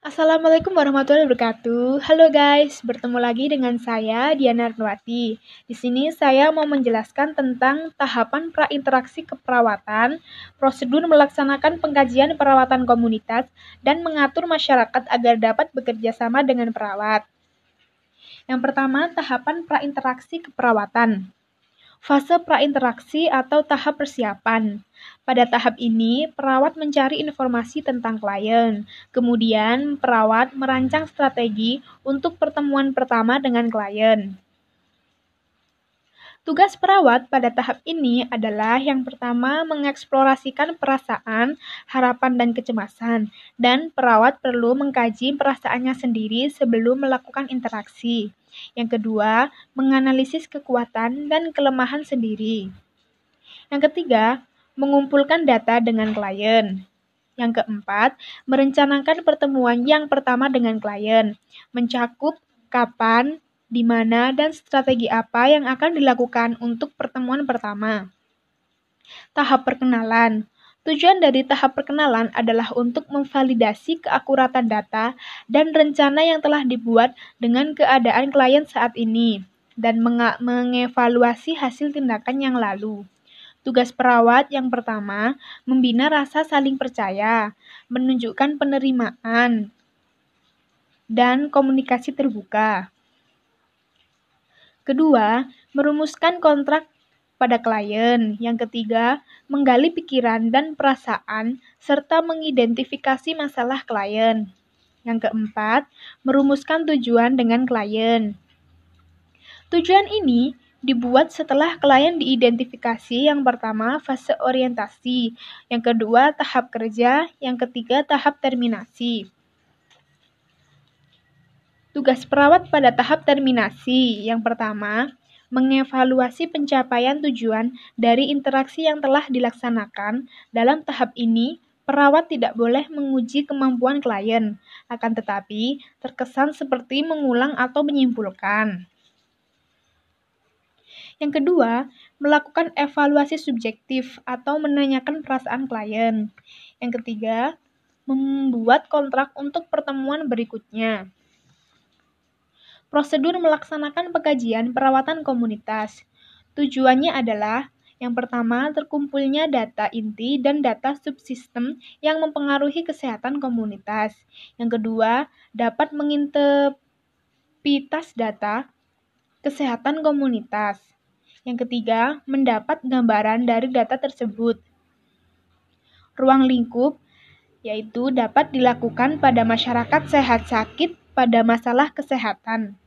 Assalamualaikum warahmatullahi wabarakatuh. Halo guys, bertemu lagi dengan saya Diana Arnwati. Di sini saya mau menjelaskan tentang tahapan prainteraksi keperawatan, prosedur melaksanakan pengkajian perawatan komunitas, dan mengatur masyarakat agar dapat bekerja sama dengan perawat. Yang pertama, tahapan prainteraksi keperawatan. Fase prainteraksi atau tahap persiapan. Pada tahap ini, perawat mencari informasi tentang klien. Kemudian, perawat merancang strategi untuk pertemuan pertama dengan klien. Tugas perawat pada tahap ini adalah yang pertama mengeksplorasikan perasaan, harapan, dan kecemasan, dan perawat perlu mengkaji perasaannya sendiri sebelum melakukan interaksi. Yang kedua, menganalisis kekuatan dan kelemahan sendiri. Yang ketiga, mengumpulkan data dengan klien. Yang keempat, merencanakan pertemuan yang pertama dengan klien, mencakup kapan, di mana, dan strategi apa yang akan dilakukan untuk pertemuan pertama. Tahap perkenalan. Tujuan dari tahap perkenalan adalah untuk memvalidasi keakuratan data dan rencana yang telah dibuat dengan keadaan klien saat ini dan mengevaluasi hasil tindakan yang lalu. Tugas perawat yang pertama, membina rasa saling percaya, menunjukkan penerimaan, dan komunikasi terbuka. Kedua, merumuskan kontrak pada klien. Yang ketiga, menggali pikiran dan perasaan serta mengidentifikasi masalah klien. Yang keempat, merumuskan tujuan dengan klien. Tujuan ini dibuat setelah klien diidentifikasi yang pertama fase orientasi, yang kedua tahap kerja, yang ketiga tahap terminasi. Tugas perawat pada tahap terminasi yang pertama, mengevaluasi pencapaian tujuan dari interaksi yang telah dilaksanakan. Dalam tahap ini, perawat tidak boleh menguji kemampuan klien, akan tetapi terkesan seperti mengulang atau menyimpulkan. Yang kedua, melakukan evaluasi subjektif atau menanyakan perasaan klien. Yang ketiga, membuat kontrak untuk pertemuan berikutnya. Prosedur melaksanakan pengkajian perawatan komunitas. Tujuannya adalah yang pertama, terkumpulnya data inti dan data subsistem yang mempengaruhi kesehatan komunitas. Yang kedua, dapat menginterpretas data kesehatan komunitas. Yang ketiga, mendapat gambaran dari data tersebut. Ruang lingkup yaitu dapat dilakukan pada masyarakat sehat sakit pada masalah kesehatan.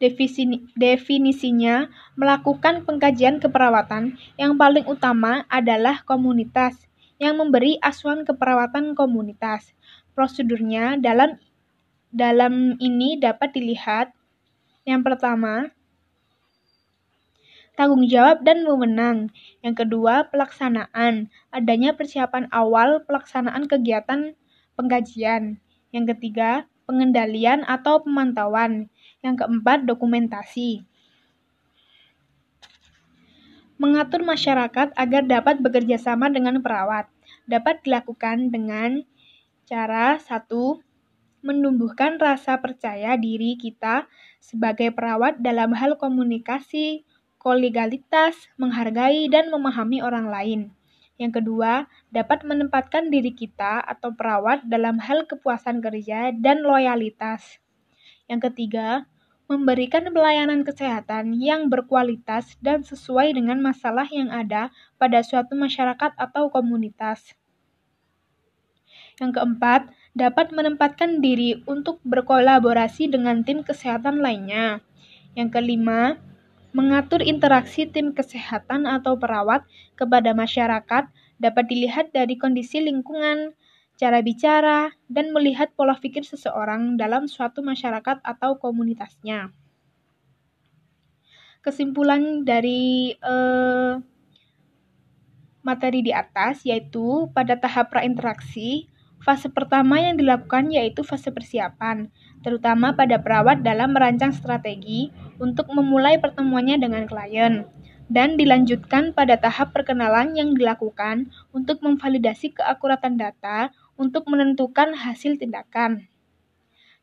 Defini, definisinya melakukan pengkajian keperawatan yang paling utama adalah komunitas yang memberi asuhan keperawatan komunitas. Prosedurnya dalam dalam ini dapat dilihat yang pertama tanggung jawab dan wewenang. Yang kedua, pelaksanaan. Adanya persiapan awal pelaksanaan kegiatan pengkajian. Yang ketiga, pengendalian atau pemantauan. Yang keempat, dokumentasi. Mengatur masyarakat agar dapat bekerja sama dengan perawat dapat dilakukan dengan cara satu menumbuhkan rasa percaya diri kita sebagai perawat dalam hal komunikasi, kolegalitas, menghargai, dan memahami orang lain. Yang kedua, dapat menempatkan diri kita atau perawat dalam hal kepuasan kerja dan loyalitas. Yang ketiga, memberikan pelayanan kesehatan yang berkualitas dan sesuai dengan masalah yang ada pada suatu masyarakat atau komunitas. Yang keempat, dapat menempatkan diri untuk berkolaborasi dengan tim kesehatan lainnya. Yang kelima, Mengatur interaksi tim kesehatan atau perawat kepada masyarakat dapat dilihat dari kondisi lingkungan, cara bicara, dan melihat pola pikir seseorang dalam suatu masyarakat atau komunitasnya. Kesimpulan dari eh, materi di atas yaitu pada tahap prainteraksi Fase pertama yang dilakukan yaitu fase persiapan, terutama pada perawat dalam merancang strategi untuk memulai pertemuannya dengan klien, dan dilanjutkan pada tahap perkenalan yang dilakukan untuk memvalidasi keakuratan data untuk menentukan hasil tindakan.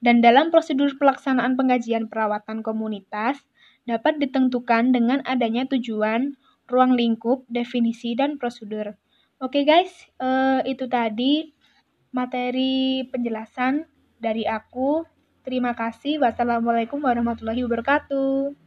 Dan dalam prosedur pelaksanaan pengkajian perawatan komunitas dapat ditentukan dengan adanya tujuan, ruang lingkup, definisi, dan prosedur. Oke guys, uh, itu tadi materi penjelasan dari aku. Terima kasih. Wassalamualaikum warahmatullahi wabarakatuh.